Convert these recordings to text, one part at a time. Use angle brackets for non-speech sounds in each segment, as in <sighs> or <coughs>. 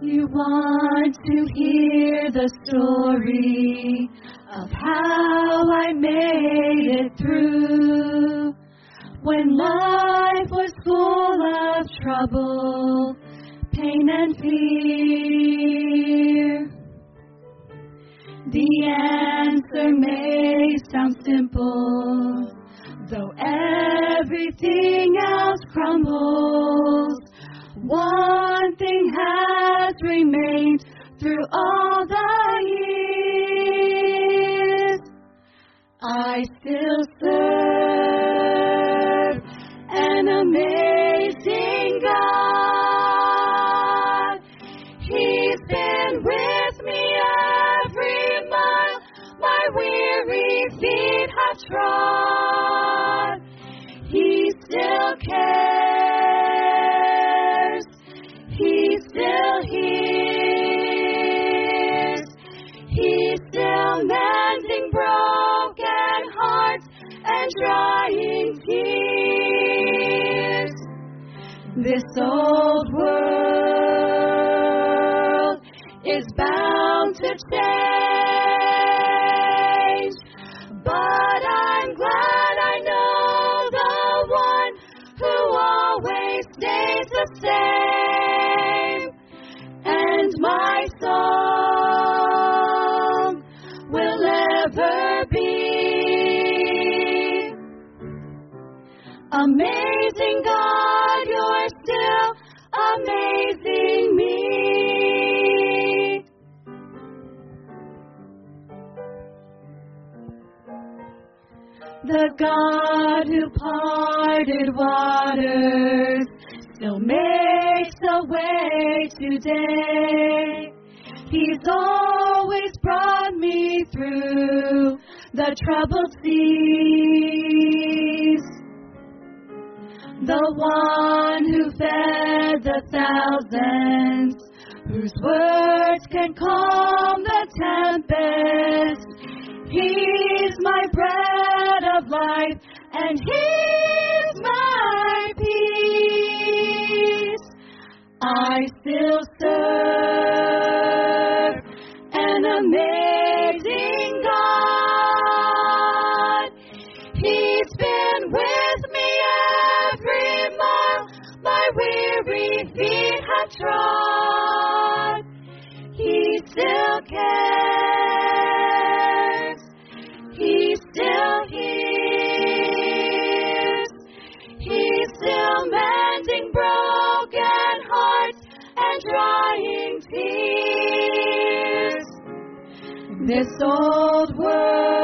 You want to hear the story of how I made it through when life was full of trouble, pain, and fear. The answer may sound simple, though everything else crumbles. One thing has remained through all the years. I still This old world is bound to change, but I'm glad I know the one who always stays the same, and my song will ever be. Amazing today. He's always brought me through the troubled seas. The one who fed the thousands, whose words can calm the tempest. He's my bread of life, and He's cares. He still hears. He's still mending broken hearts and drying tears. This old world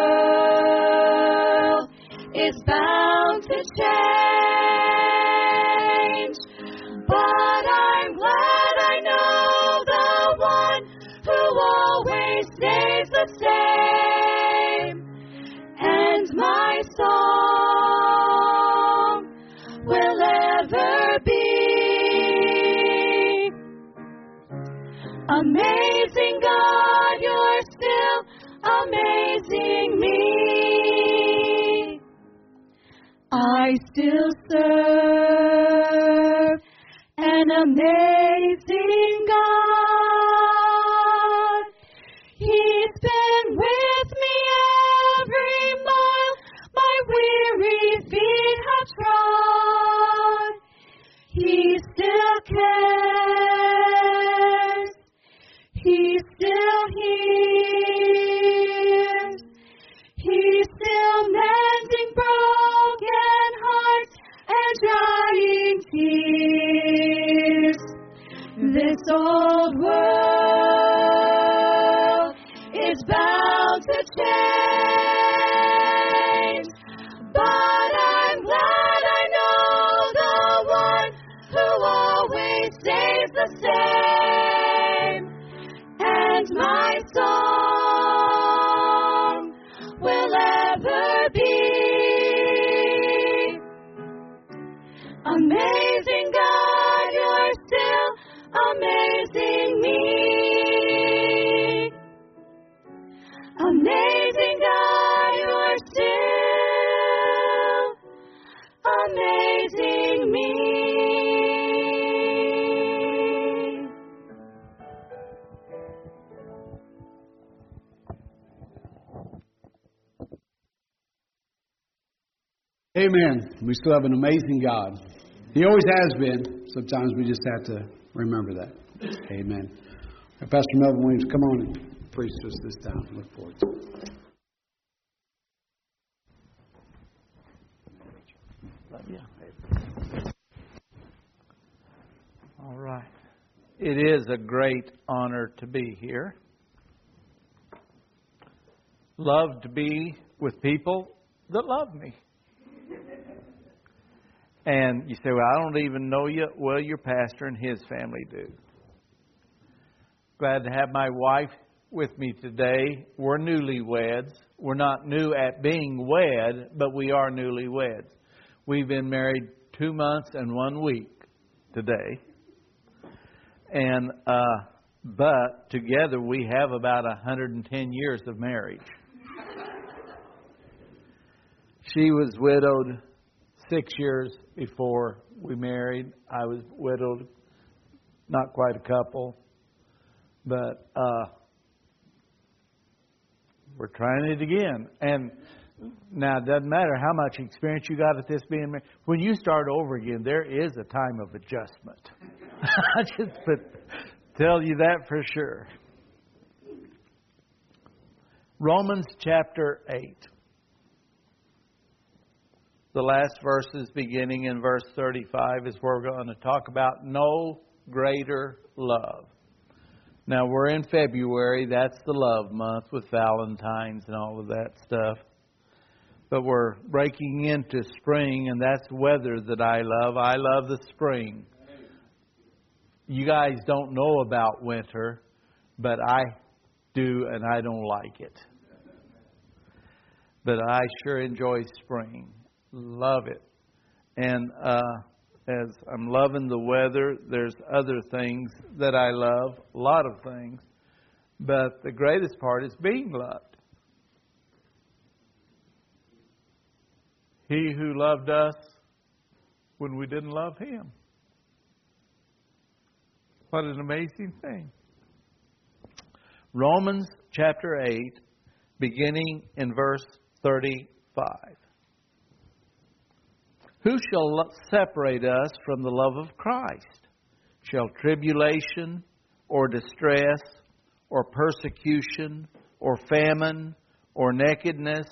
Amen. We still have an amazing God. He always has been. Sometimes we just have to remember that. Amen. Pastor Melvin Williams, come on and preach us this time. Look forward to it. All right. It is a great honor to be here. Love to be with people that love me. And you say, Well, I don't even know you. Well, your pastor and his family do. Glad to have my wife with me today. We're newlyweds. We're not new at being wed, but we are newlyweds. We've been married two months and one week today. And, uh, but together we have about 110 years of marriage. She was widowed six years before we married. I was widowed, not quite a couple, but uh, we're trying it again. And now it doesn't matter how much experience you got at this being married. When you start over again, there is a time of adjustment. <laughs> I just tell you that for sure. Romans chapter 8 the last verses beginning in verse 35 is where we're going to talk about no greater love. Now we're in February, that's the love month with Valentine's and all of that stuff. But we're breaking into spring, and that's weather that I love. I love the spring. You guys don't know about winter, but I do, and I don't like it. But I sure enjoy spring love it. And uh, as I'm loving the weather, there's other things that I love, a lot of things. But the greatest part is being loved. He who loved us when we didn't love him. What an amazing thing. Romans chapter 8, beginning in verse 35. Who shall separate us from the love of Christ? Shall tribulation or distress or persecution or famine or nakedness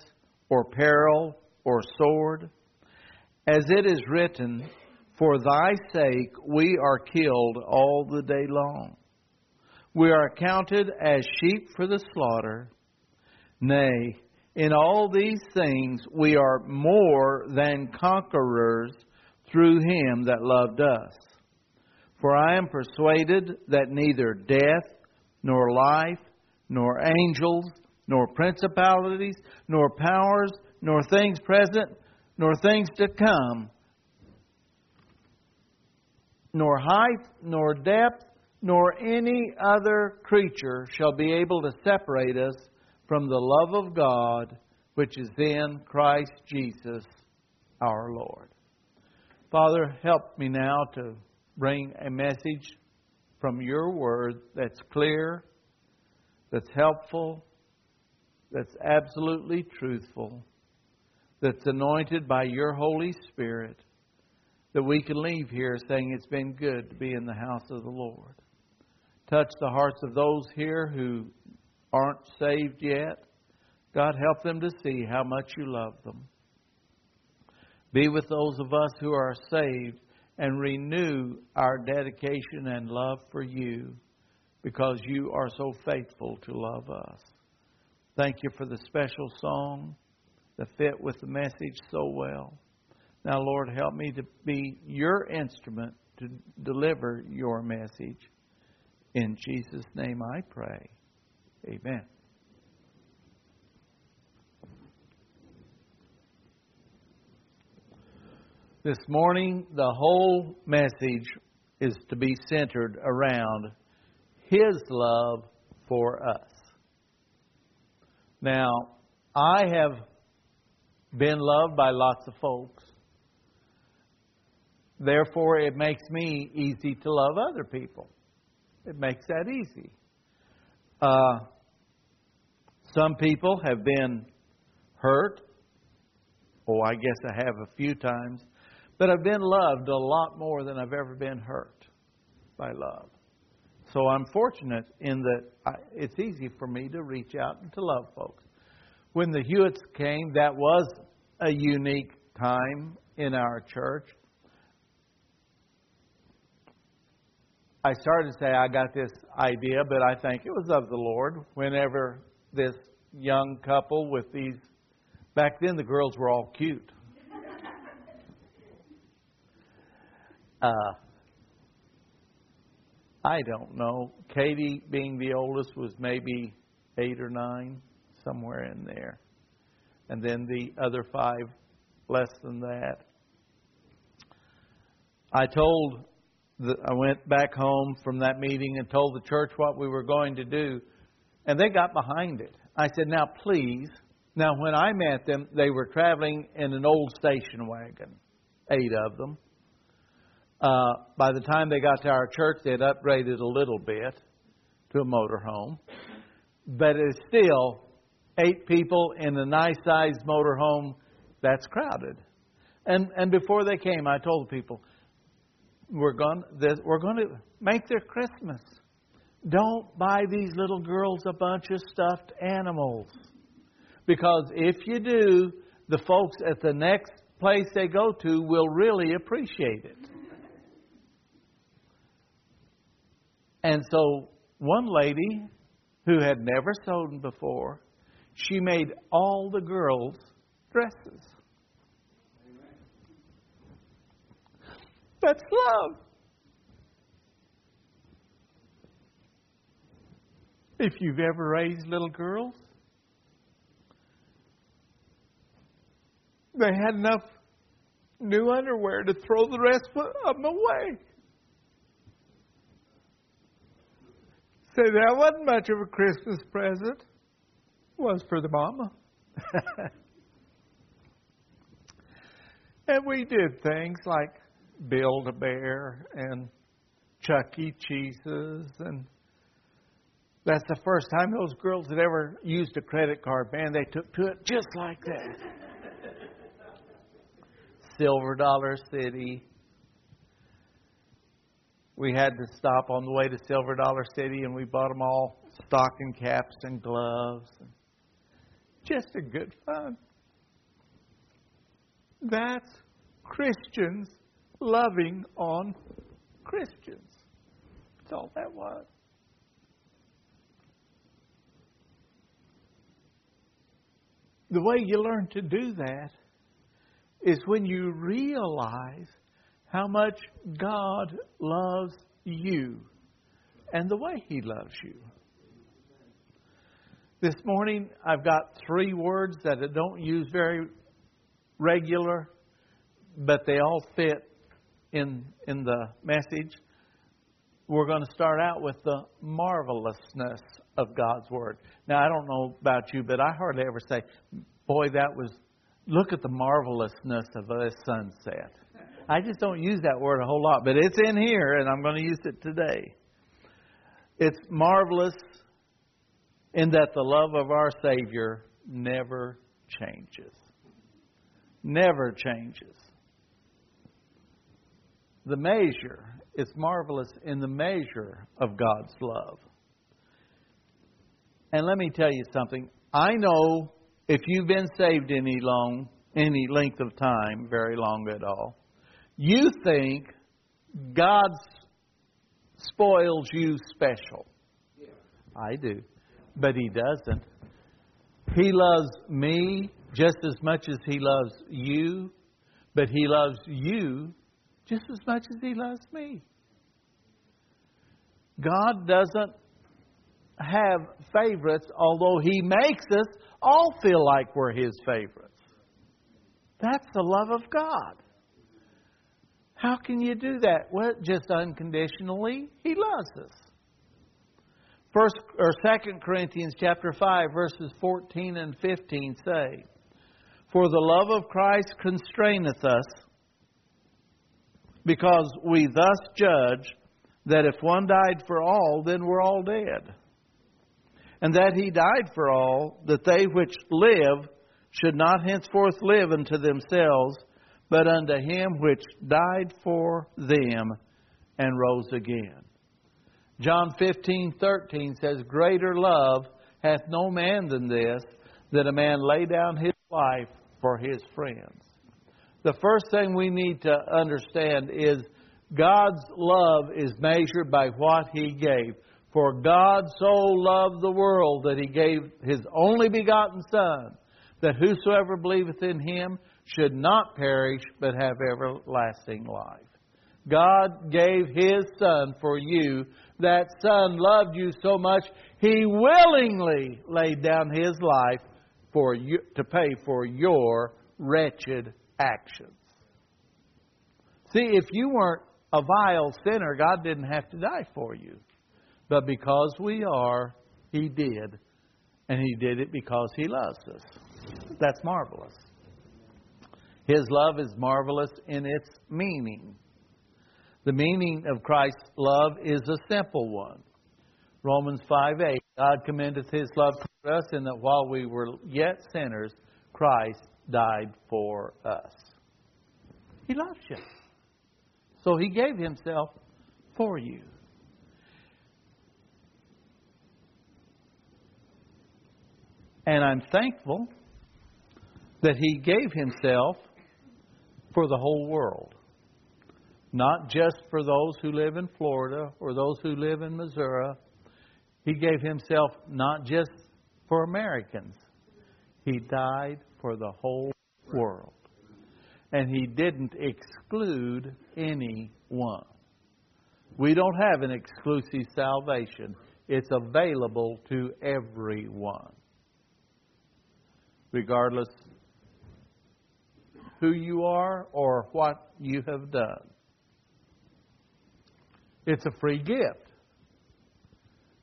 or peril or sword? As it is written, For thy sake we are killed all the day long. We are counted as sheep for the slaughter. Nay, in all these things we are more than conquerors through him that loved us. For I am persuaded that neither death, nor life, nor angels, nor principalities, nor powers, nor things present, nor things to come, nor height, nor depth, nor any other creature shall be able to separate us from the love of God which is in Christ Jesus our Lord. Father, help me now to bring a message from your word that's clear, that's helpful, that's absolutely truthful, that's anointed by your Holy Spirit, that we can leave here saying it's been good to be in the house of the Lord. Touch the hearts of those here who aren't saved yet. God, help them to see how much you love them. Be with those of us who are saved and renew our dedication and love for you because you are so faithful to love us. Thank you for the special song that fit with the message so well. Now, Lord, help me to be your instrument to deliver your message. In Jesus' name I pray. Amen. This morning, the whole message is to be centered around His love for us. Now, I have been loved by lots of folks. Therefore, it makes me easy to love other people. It makes that easy. Uh, some people have been hurt, Oh, I guess I have a few times. But I've been loved a lot more than I've ever been hurt by love. So I'm fortunate in that I, it's easy for me to reach out and to love folks. When the Hewitts came, that was a unique time in our church. I started to say I got this idea, but I think it was of the Lord. Whenever this young couple with these, back then the girls were all cute. <laughs> Uh, I don't know. Katie, being the oldest, was maybe eight or nine, somewhere in there. And then the other five, less than that. I told, the, I went back home from that meeting and told the church what we were going to do, and they got behind it. I said, Now, please. Now, when I met them, they were traveling in an old station wagon, eight of them. Uh, by the time they got to our church, they had upgraded a little bit to a motorhome. But it's still eight people in a nice sized motorhome that's crowded. And and before they came, I told the people, we're going this, we're going to make their Christmas. Don't buy these little girls a bunch of stuffed animals. Because if you do, the folks at the next place they go to will really appreciate it. And so one lady who had never sewn before, she made all the girls dresses. That's love. If you've ever raised little girls, they had enough new underwear to throw the rest of them away. Say that wasn't much of a Christmas present. It was for the mama. <laughs> and we did things like build a bear and Chuck E. Cheese's and that's the first time those girls had ever used a credit card. Man, they took to it just like that. Silver Dollar City. We had to stop on the way to Silver Dollar City and we bought them all stocking caps and gloves. Just a good fun. That's Christians loving on Christians. That's all that was. The way you learn to do that is when you realize how much God loves you and the way He loves you. This morning, I've got three words that I don't use very regular, but they all fit in, in the message. We're going to start out with the marvelousness of God's Word. Now, I don't know about you, but I hardly ever say, Boy, that was, look at the marvelousness of this sunset. I just don't use that word a whole lot, but it's in here, and I'm going to use it today. It's marvelous in that the love of our Savior never changes. Never changes. The measure, it's marvelous in the measure of God's love. And let me tell you something. I know if you've been saved any long, any length of time, very long at all, you think God spoils you special. I do. But He doesn't. He loves me just as much as He loves you, but He loves you just as much as He loves me. God doesn't have favorites, although He makes us all feel like we're His favorites. That's the love of God. How can you do that? Well, just unconditionally, He loves us. First or Second Corinthians chapter five verses fourteen and fifteen say, "For the love of Christ constraineth us, because we thus judge that if one died for all, then we're all dead, and that He died for all, that they which live should not henceforth live unto themselves, but unto him which died for them and rose again. John 15:13 says, "Greater love hath no man than this, that a man lay down his life for his friends." The first thing we need to understand is God's love is measured by what he gave. For God so loved the world that he gave his only begotten Son, that whosoever believeth in him should not perish, but have everlasting life. God gave his Son for you. That Son loved you so much, he willingly laid down his life for you, to pay for your wretched actions. See, if you weren't a vile sinner, God didn't have to die for you. But because we are, He did. And He did it because He loves us. That's marvelous. His love is marvelous in its meaning. The meaning of Christ's love is a simple one. Romans 5 8. God commendeth His love to us in that while we were yet sinners, Christ died for us. He loves you. So He gave Himself for you. And I'm thankful that He gave Himself for the whole world. Not just for those who live in Florida or those who live in Missouri. He gave Himself not just for Americans, He died for the whole world. And He didn't exclude anyone. We don't have an exclusive salvation, it's available to everyone regardless who you are or what you have done. It's a free gift.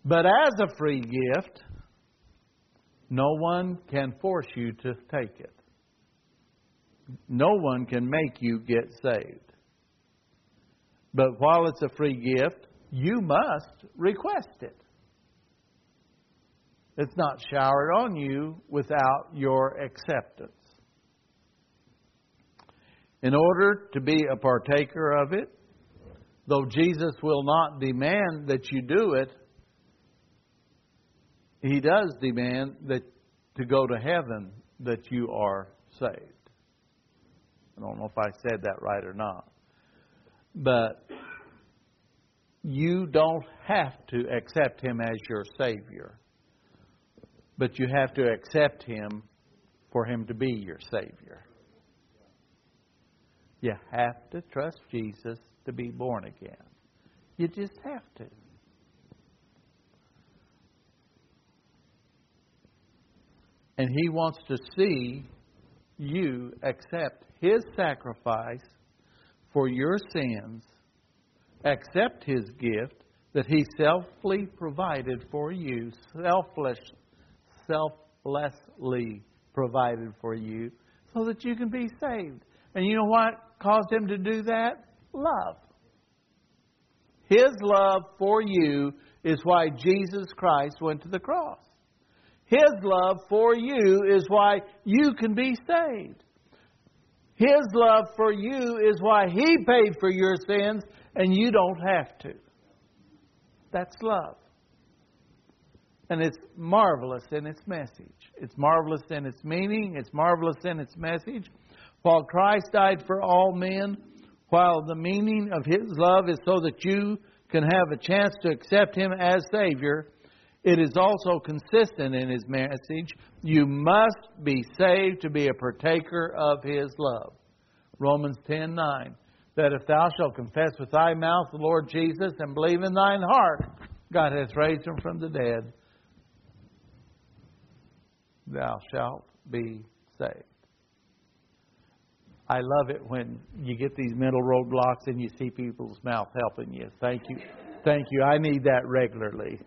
But as a free gift, no one can force you to take it. No one can make you get saved. But while it's a free gift, you must request it. It's not showered on you without your acceptance. In order to be a partaker of it, though Jesus will not demand that you do it, he does demand that to go to heaven that you are saved. I don't know if I said that right or not. But you don't have to accept him as your Savior but you have to accept Him for Him to be your Savior. You have to trust Jesus to be born again. You just have to. And He wants to see you accept His sacrifice for your sins, accept His gift that He selfly provided for you, selfless, selflessly provided for you so that you can be saved. And you know what caused him to do that? Love. His love for you is why Jesus Christ went to the cross. His love for you is why you can be saved. His love for you is why He paid for your sins and you don't have to. That's love. And it's marvelous in its message. It's marvelous in its meaning. It's marvelous in its message. While Christ died for all men, while the meaning of His love is so that you can have a chance to accept Him as Savior, it is also consistent in His message. You must be saved to be a partaker of His love. Romans 10 9. That if thou shalt confess with thy mouth the Lord Jesus and believe in thine heart, God hath raised him from the dead, thou shalt be saved. I love it when you get these mental roadblocks and you see people's mouth helping you. Thank you. Thank you. I need that regularly.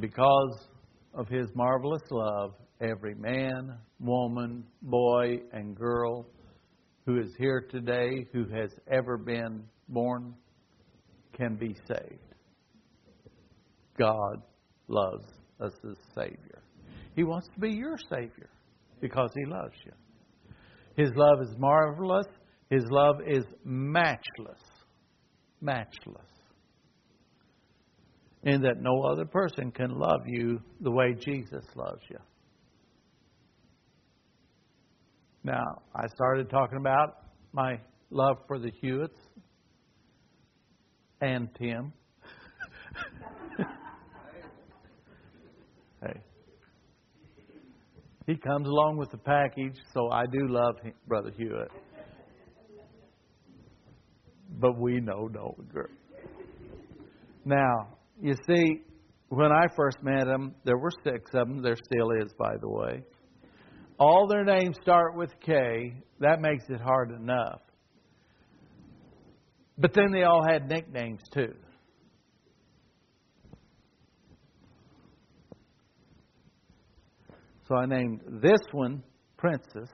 Because of his marvelous love, every man, woman, boy, and girl who is here today, who has ever been born, can be saved. God loves us as Savior. He wants to be your Savior because He loves you. His love is marvelous. His love is matchless. Matchless. In that no other person can love you the way Jesus loves you. Now, I started talking about my love for the Hewitts and Tim. hey. He comes along with the package, so I do love him, Brother Hewitt. But we know no girl. Now, you see, when I first met them, there were six of them. There still is, by the way. All their names start with K. That makes it hard enough. But then they all had nicknames too. So I named this one Princess,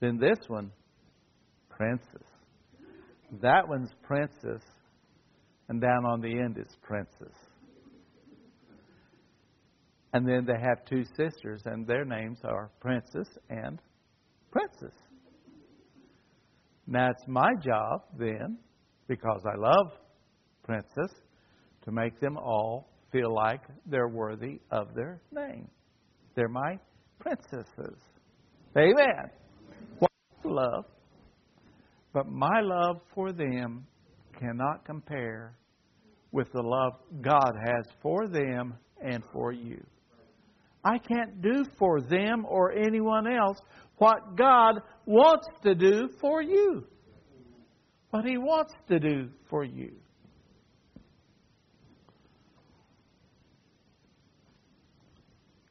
then this one Princess. That one's Princess, and down on the end is Princess. And then they have two sisters, and their names are Princess and Princess. Now it's my job then, because I love Princess, to make them all feel like they're worthy of their name. They're my princesses. Amen. What love? But my love for them cannot compare with the love God has for them and for you. I can't do for them or anyone else what God wants to do for you. What He wants to do for you.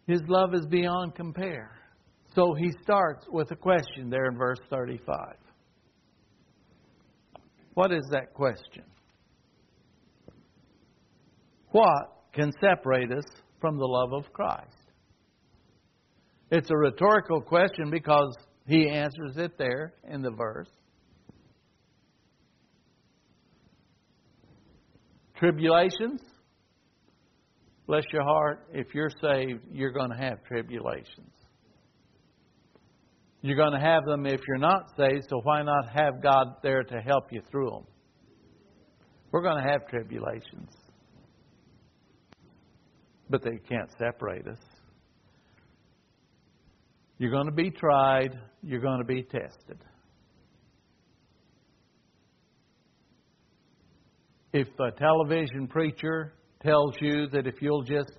His love is beyond compare. So he starts with a question there in verse 35. What is that question? What can separate us from the love of Christ? It's a rhetorical question because he answers it there in the verse. Tribulations, Bless your heart, if you're saved, you're going to have tribulations. You're going to have them if you're not saved, so why not have God there to help you through them? We're going to have tribulations. But they can't separate us. You're going to be tried, you're going to be tested. If a television preacher tells you that if you'll just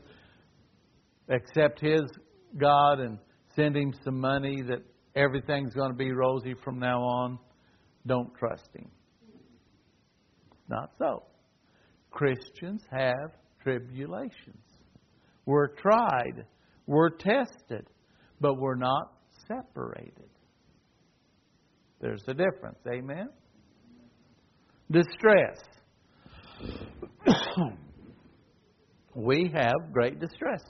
accept His God and send Him some money, that everything's going to be rosy from now on, don't trust Him. Not so. Christians have tribulations. We're tried, we're tested, but we're not separated. There's a difference. Amen? Distress. <coughs> we have great distresses.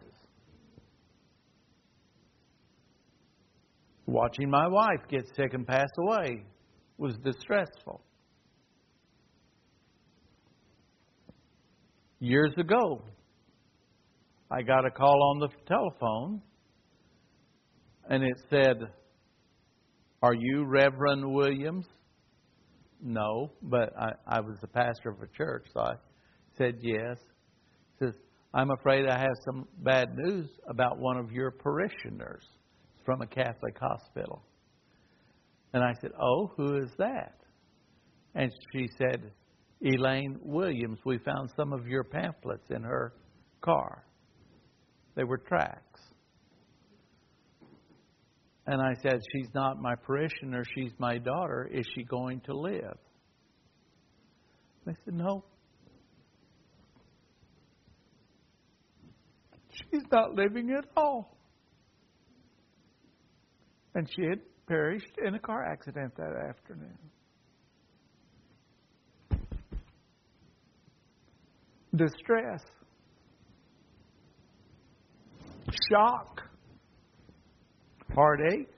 Watching my wife get sick and pass away was distressful. Years ago, I got a call on the telephone and it said, Are you Reverend Williams? No, but I, I was the pastor of a church, so I said yes. I'm afraid I have some bad news about one of your parishioners from a Catholic hospital. And I said, Oh, who is that? And she said, Elaine Williams. We found some of your pamphlets in her car. They were tracts. And I said, She's not my parishioner, she's my daughter. Is she going to live? They said, No, She's not living at all. And she had perished in a car accident that afternoon. Distress, shock, heartache,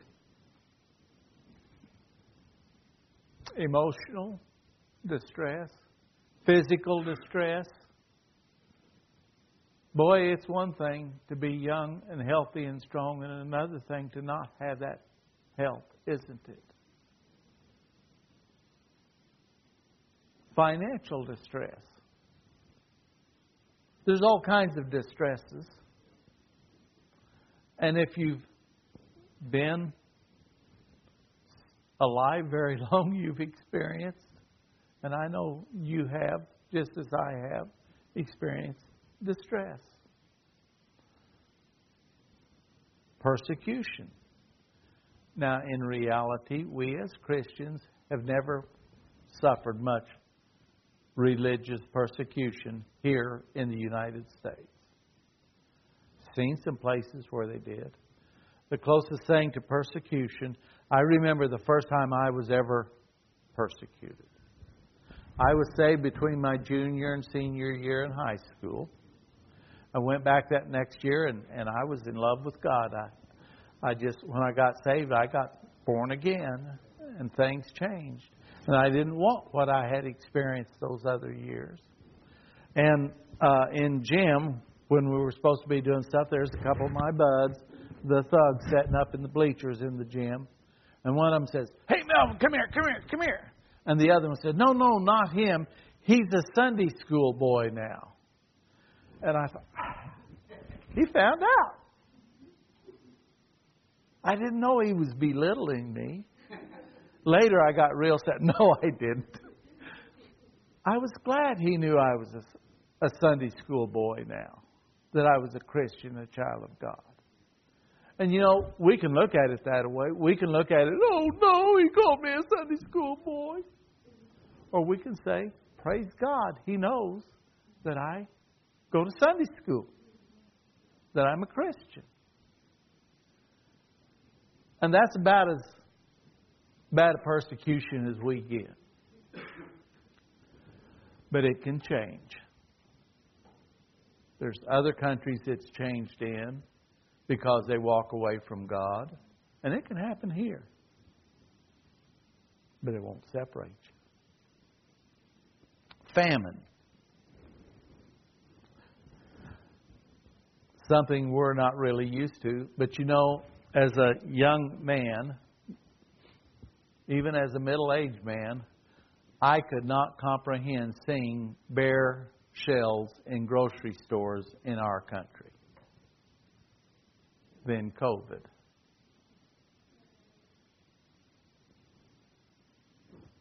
emotional distress, physical distress, Boy, it's one thing to be young and healthy and strong, and another thing to not have that health, isn't it? Financial distress. There's all kinds of distresses. And if you've been alive very <laughs> long, you've experienced, and I know you have, just as I have, experienced distress, persecution. Now, in reality, we as Christians have never suffered much religious persecution here in the United States. Seen some places where they did. The closest thing to persecution, I remember the first time I was ever persecuted. I was saved between my junior and senior year in high school. I went back that next year and, and I was in love with God. I, I just, when I got saved, I got born again and things changed. And I didn't want what I had experienced those other years. And uh, in gym, when we were supposed to be doing stuff, there's a couple of my buds, the thugs, setting up in the bleachers in the gym. And one of them says, Hey, Melvin, come here, come here, come here. And the other one said, No, no, not him. He's a Sunday school boy now. And I thought, <sighs> He found out. I didn't know he was belittling me. Later, I got real sad. <laughs> No, I didn't. I was glad he knew I was a, a Sunday school boy now, that I was a Christian, a child of God. And you know, we can look at it that way. We can look at it, oh no, he called me a Sunday school boy. Or we can say, praise God, he knows that I go to Sunday school, that I'm a Christian. And that's about as bad a persecution as we get. But it can change. There's other countries it's changed in because they walk away from God. And it can happen here. But it won't separate you. Famine. Something we're not really used to. But you know, as a young man, even as a middle aged man, I could not comprehend seeing bare shelves in grocery stores in our country Then COVID.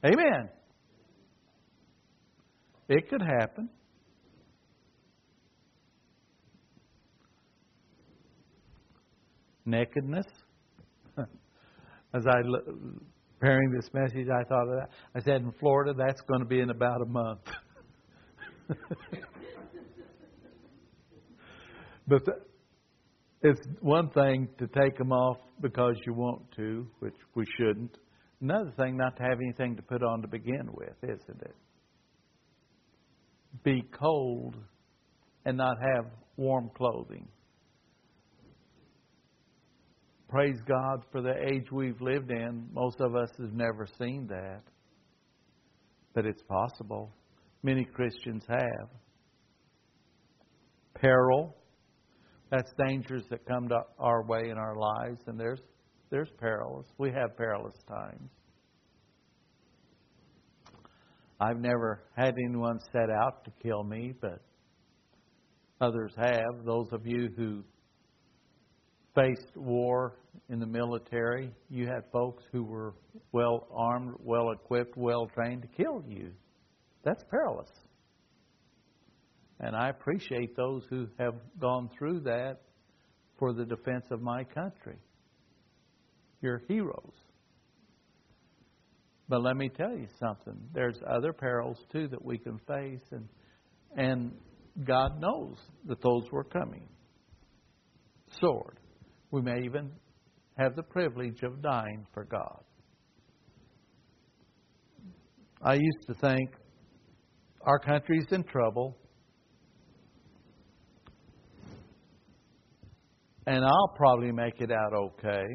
Amen. It could happen. Nakedness. <laughs> As I preparing this message, I thought of that. I said, in Florida, that's going to be in about a month. <laughs> but the, it's one thing to take them off because you want to, which we shouldn't. Another thing, not to have anything to put on to begin with, isn't it? Be cold and not have warm clothing praise God for the age we've lived in. Most of us have never seen that. But it's possible. Many Christians have. Peril. That's dangers that come to our way in our lives, and there's there's perilous. We have perilous times. I've never had anyone set out to kill me, but others have. Those of you who faced war in the military, you had folks who were well armed, well equipped, well trained to kill you. That's perilous. And I appreciate those who have gone through that for the defense of my country. You're heroes. But let me tell you something. There's other perils too that we can face and and God knows that those were coming. Sword. We may even have the privilege of dying for God. I used to think our country's in trouble, and I'll probably make it out okay.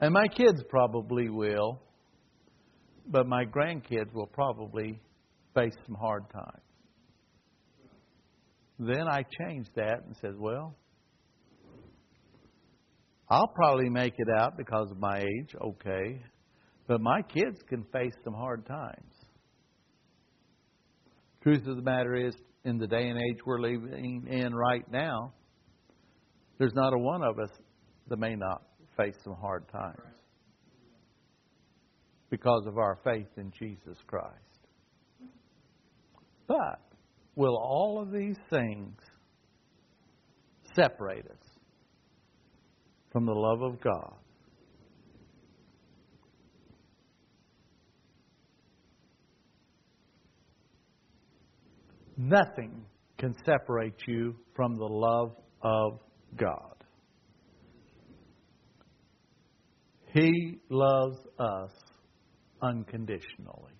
And my kids probably will, but my grandkids will probably face some hard times. Then I changed that and said, well, I'll probably make it out because of my age, okay, but my kids can face some hard times. Truth of the matter is, in the day and age we're living in right now, there's not a one of us that may not face some hard times because of our faith in Jesus Christ. But will all of these things separate us from the love of God? Nothing can separate you from the love of God. He loves us unconditionally.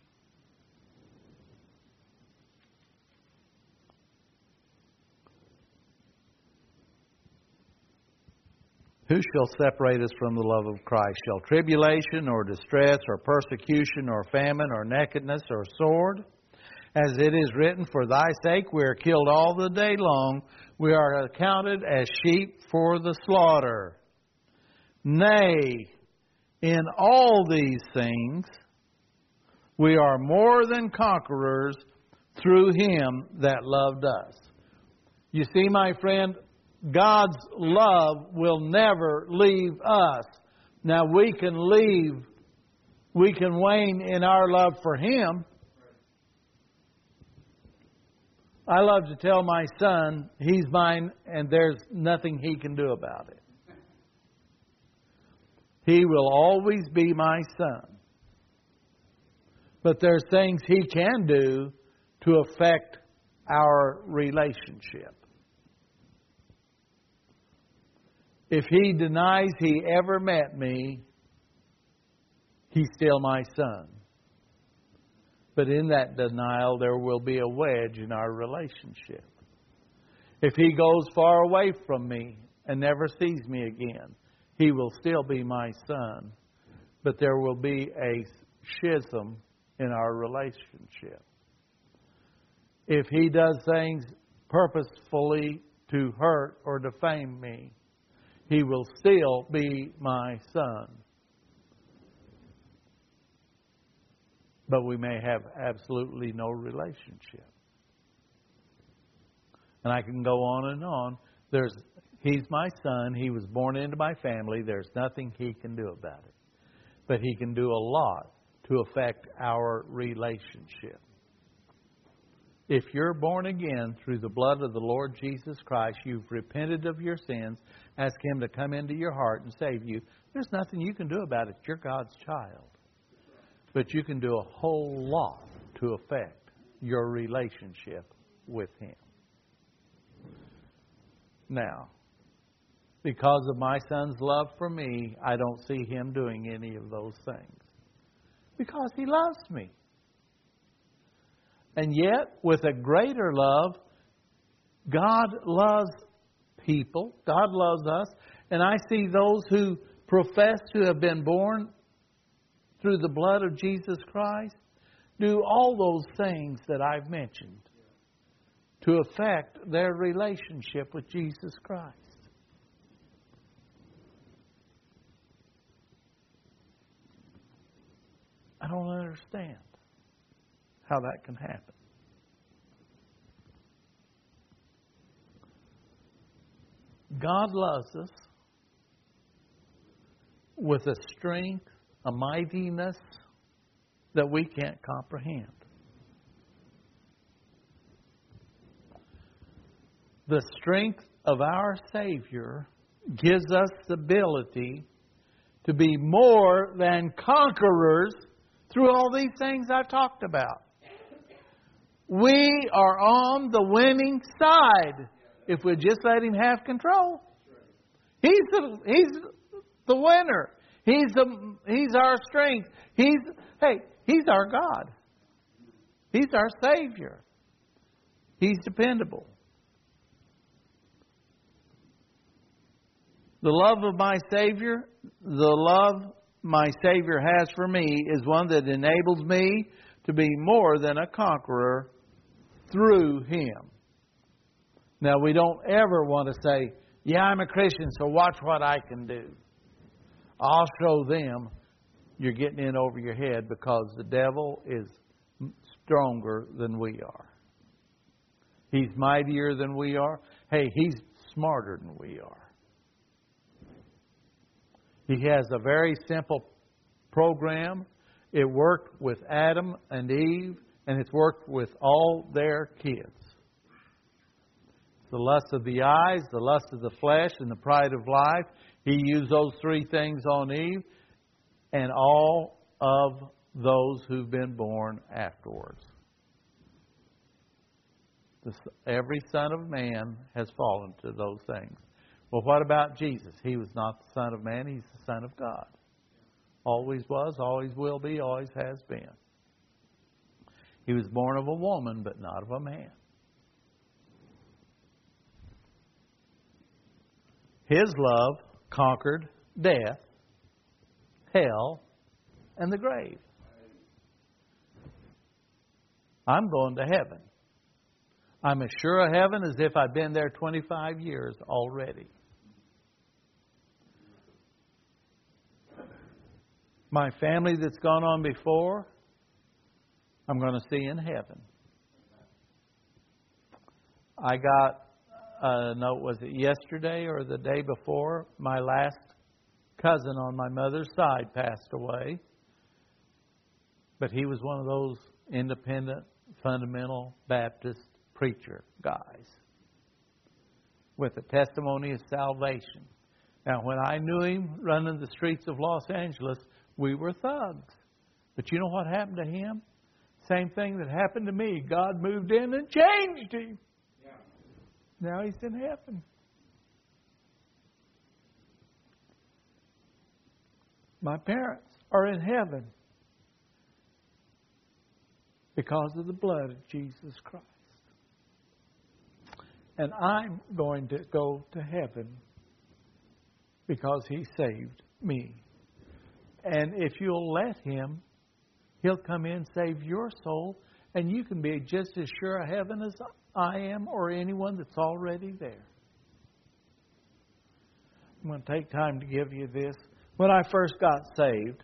Who shall separate us from the love of Christ? Shall tribulation or distress or persecution or famine or nakedness or sword? As it is written, For thy sake we are killed all the day long, we are accounted as sheep for the slaughter. Nay, in all these things we are more than conquerors through him that loved us. You see, my friend, God's love will never leave us. Now, we can leave, we can wane in our love for him. I love to tell my son, he's mine and there's nothing he can do about it. He will always be my son. But there's things he can do to affect our relationship. If he denies he ever met me, he's still my son. But in that denial, there will be a wedge in our relationship. If he goes far away from me and never sees me again, he will still be my son. But there will be a schism in our relationship. If he does things purposefully to hurt or defame me, he will still be my son. But we may have absolutely no relationship. And I can go on and on. There's he's my son, he was born into my family, there's nothing he can do about it. But he can do a lot to affect our relationship. If you're born again through the blood of the Lord Jesus Christ, you've repented of your sins, ask Him to come into your heart and save you. There's nothing you can do about it. You're God's child. But you can do a whole lot to affect your relationship with Him. Now, because of my son's love for me, I don't see him doing any of those things. Because he loves me. And yet, with a greater love, God loves people. God loves us. And I see those who profess to have been born through the blood of Jesus Christ do all those things that I've mentioned to affect their relationship with Jesus Christ. I don't understand how that can happen. God loves us with a strength, a mightiness that we can't comprehend. The strength of our Savior gives us the ability to be more than conquerors through all these things I've talked about. We are on the winning side if we just let Him have control. He's the, he's the winner. He's, the, he's our strength. He's, hey, He's our God. He's our Savior. He's dependable. The love of my Savior, the love my Savior has for me, is one that enables me to be more than a conqueror through Him. Now, we don't ever want to say, Yeah, I'm a Christian, so watch what I can do. I'll show them you're getting in over your head because the devil is stronger than we are. He's mightier than we are. Hey, he's smarter than we are. He has a very simple program. It worked with Adam and Eve, and it's worked with all their kids. The lust of the eyes, the lust of the flesh, and the pride of life. He used those three things on Eve and all of those who've been born afterwards. Every son of man has fallen to those things. Well, what about Jesus? He was not the Son of Man, He's the Son of God. Always was, always will be, always has been. He was born of a woman, but not of a man. His love conquered death, hell, and the grave. I'm going to heaven. I'm as sure of heaven as if I'd been there 25 years already. My family that's gone on before, I'm going to see in heaven. I got uh, a note, was it yesterday or the day before? My last cousin on my mother's side passed away. But he was one of those independent, fundamental Baptist preacher guys with a testimony of salvation. Now, when I knew him running the streets of Los Angeles, we were thugs. But you know what happened to him? Same thing that happened to me. God moved in and changed him. Yeah. Now he's in heaven. My parents are in heaven because of the blood of Jesus Christ. And I'm going to go to heaven because he saved me. And if you'll let Him, He'll come in, save your soul, and you can be just as sure of heaven as I am or anyone that's already there. I'm going to take time to give you this. When I first got saved,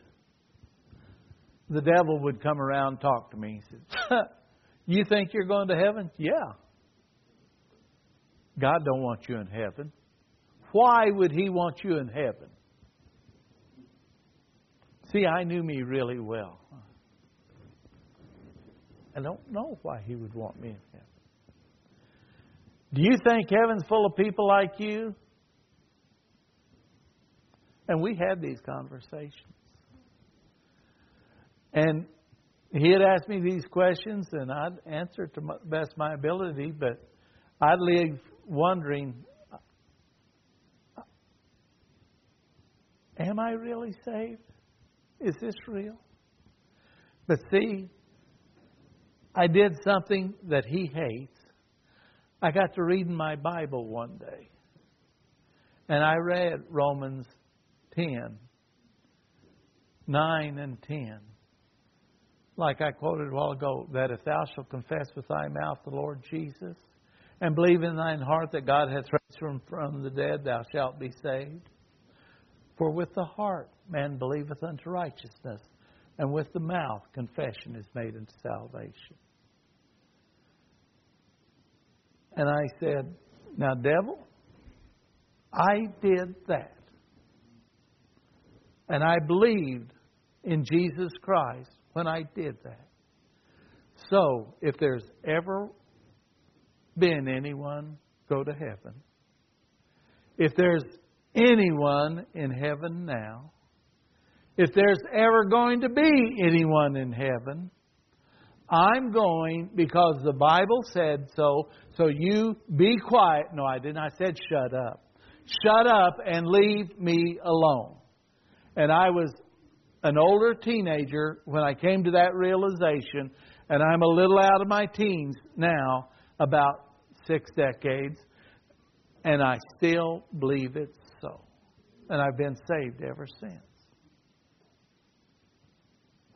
the devil would come around and talk to me. He said, <laughs> You think you're going to heaven? Yeah. God don't want you in heaven. Why would he want you in heaven? See, I knew me really well. I don't know why he would want me in heaven. Do you think heaven's full of people like you? And we had these conversations. And he had asked me these questions, and I'd answer to the best of my ability, but I'd leave wondering Am I really saved? Is this real? But see, I did something that he hates. I got to reading my Bible one day. And I read Romans 10, 9 and 10. Like I quoted a while ago, that if thou shalt confess with thy mouth the Lord Jesus, and believe in thine heart that God hath raised him from the dead, thou shalt be saved. For with the heart man believeth unto righteousness, and with the mouth confession is made unto salvation. And I said, Now, devil, I did that. And I believed in Jesus Christ when I did that. So, if there's ever been anyone go to heaven, if there's anyone in heaven now. If there's ever going to be anyone in heaven, I'm going because the Bible said so, so you be quiet. No, I didn't. I said shut up. Shut up and leave me alone. And I was an older teenager when I came to that realization, and I'm a little out of my teens now, about six decades, and I still believe it's so. and I've been saved ever since.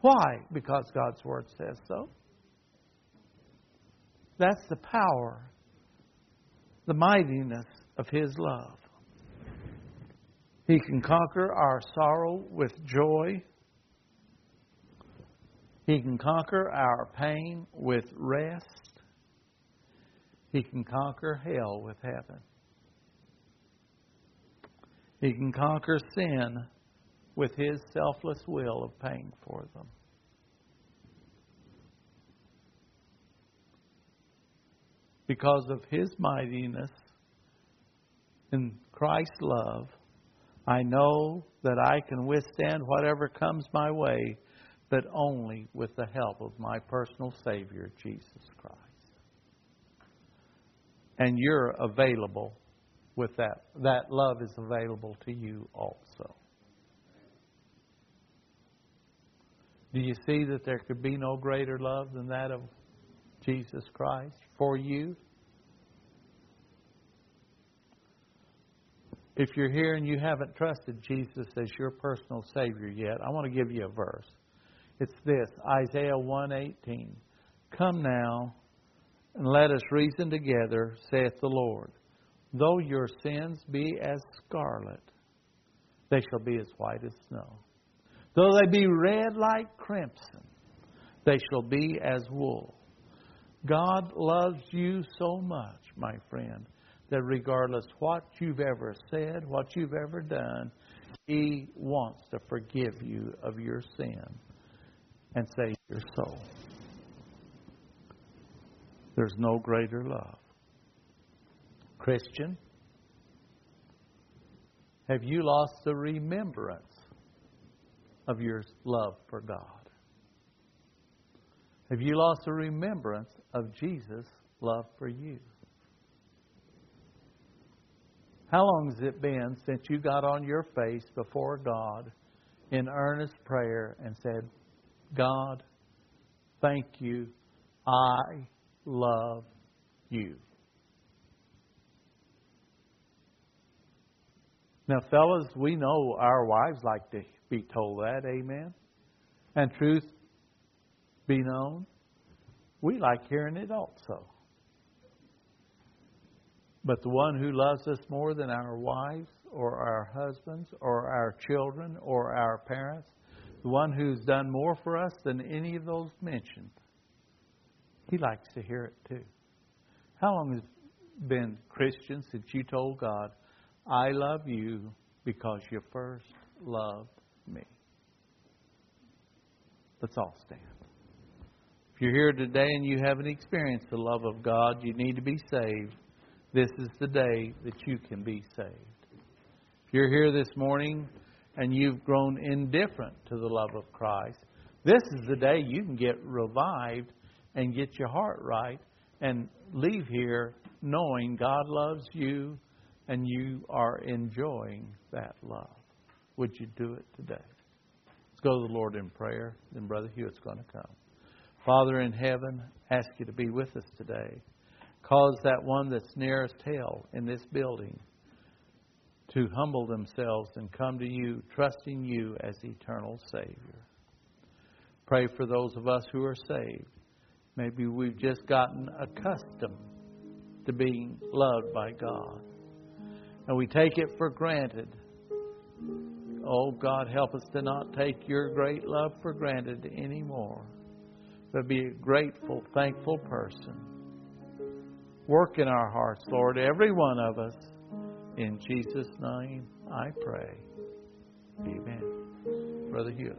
Why? Because God's Word says so. That's the power the mightiness of His love. He can conquer our sorrow with joy. He can conquer our pain with rest. He can conquer hell with heaven. He can conquer sin with His selfless will of paying for them. Because of His mightiness in Christ's love, I know that I can withstand whatever comes my way, but only with the help of my personal Savior, Jesus Christ. And you're available with that. That love is available to you also. Do you see that there could be no greater love than that of Jesus Christ for you? If you're here and you haven't trusted Jesus as your personal Savior yet, I want to give you a verse. It's this Isaiah 118. Come now and let us reason together, saith the Lord. Though your sins be as scarlet, they shall be as white as snow. Though they be red like crimson, they shall be as wool. God loves you so much, my friend, that regardless what you've ever said, what you've ever done, He wants to forgive you of your sin and save your soul. There's no greater love. Christian, have you lost the remembrance of your love for God? Have you lost the remembrance of Jesus' love for you? How long has it been since you got on your face before God in earnest prayer and said, God, thank you. I love you. Now, fellas, we know our wives like to be told that, amen? And truth be known, we like hearing it also. But the one who loves us more than our wives or our husbands or our children or our parents, the one who's done more for us than any of those mentioned, he likes to hear it too. How long has it been Christian since you told God, I love you because you first loved me? Let's all stand. If you're here today and you haven't experienced the love of God, you need to be saved. This is the day that you can be saved. If you're here this morning and you've grown indifferent to the love of Christ, this is the day you can get revived and get your heart right and leave here knowing God loves you and you are enjoying that love. Would you do it today? Let's go to the Lord in prayer. Then Brother Hewitt's going to come. Father in heaven, ask you to be with us today. Cause that one that's nearest hell in this building to humble themselves and come to you, trusting you as eternal Savior. Pray for those of us who are saved. Maybe we've just gotten accustomed to being loved by God and we take it for granted. Oh, God, help us to not take your great love for granted anymore, but be a grateful, thankful person. Work in our hearts, Lord, every one of us. In Jesus' name I pray. Amen. Brother Hewitt.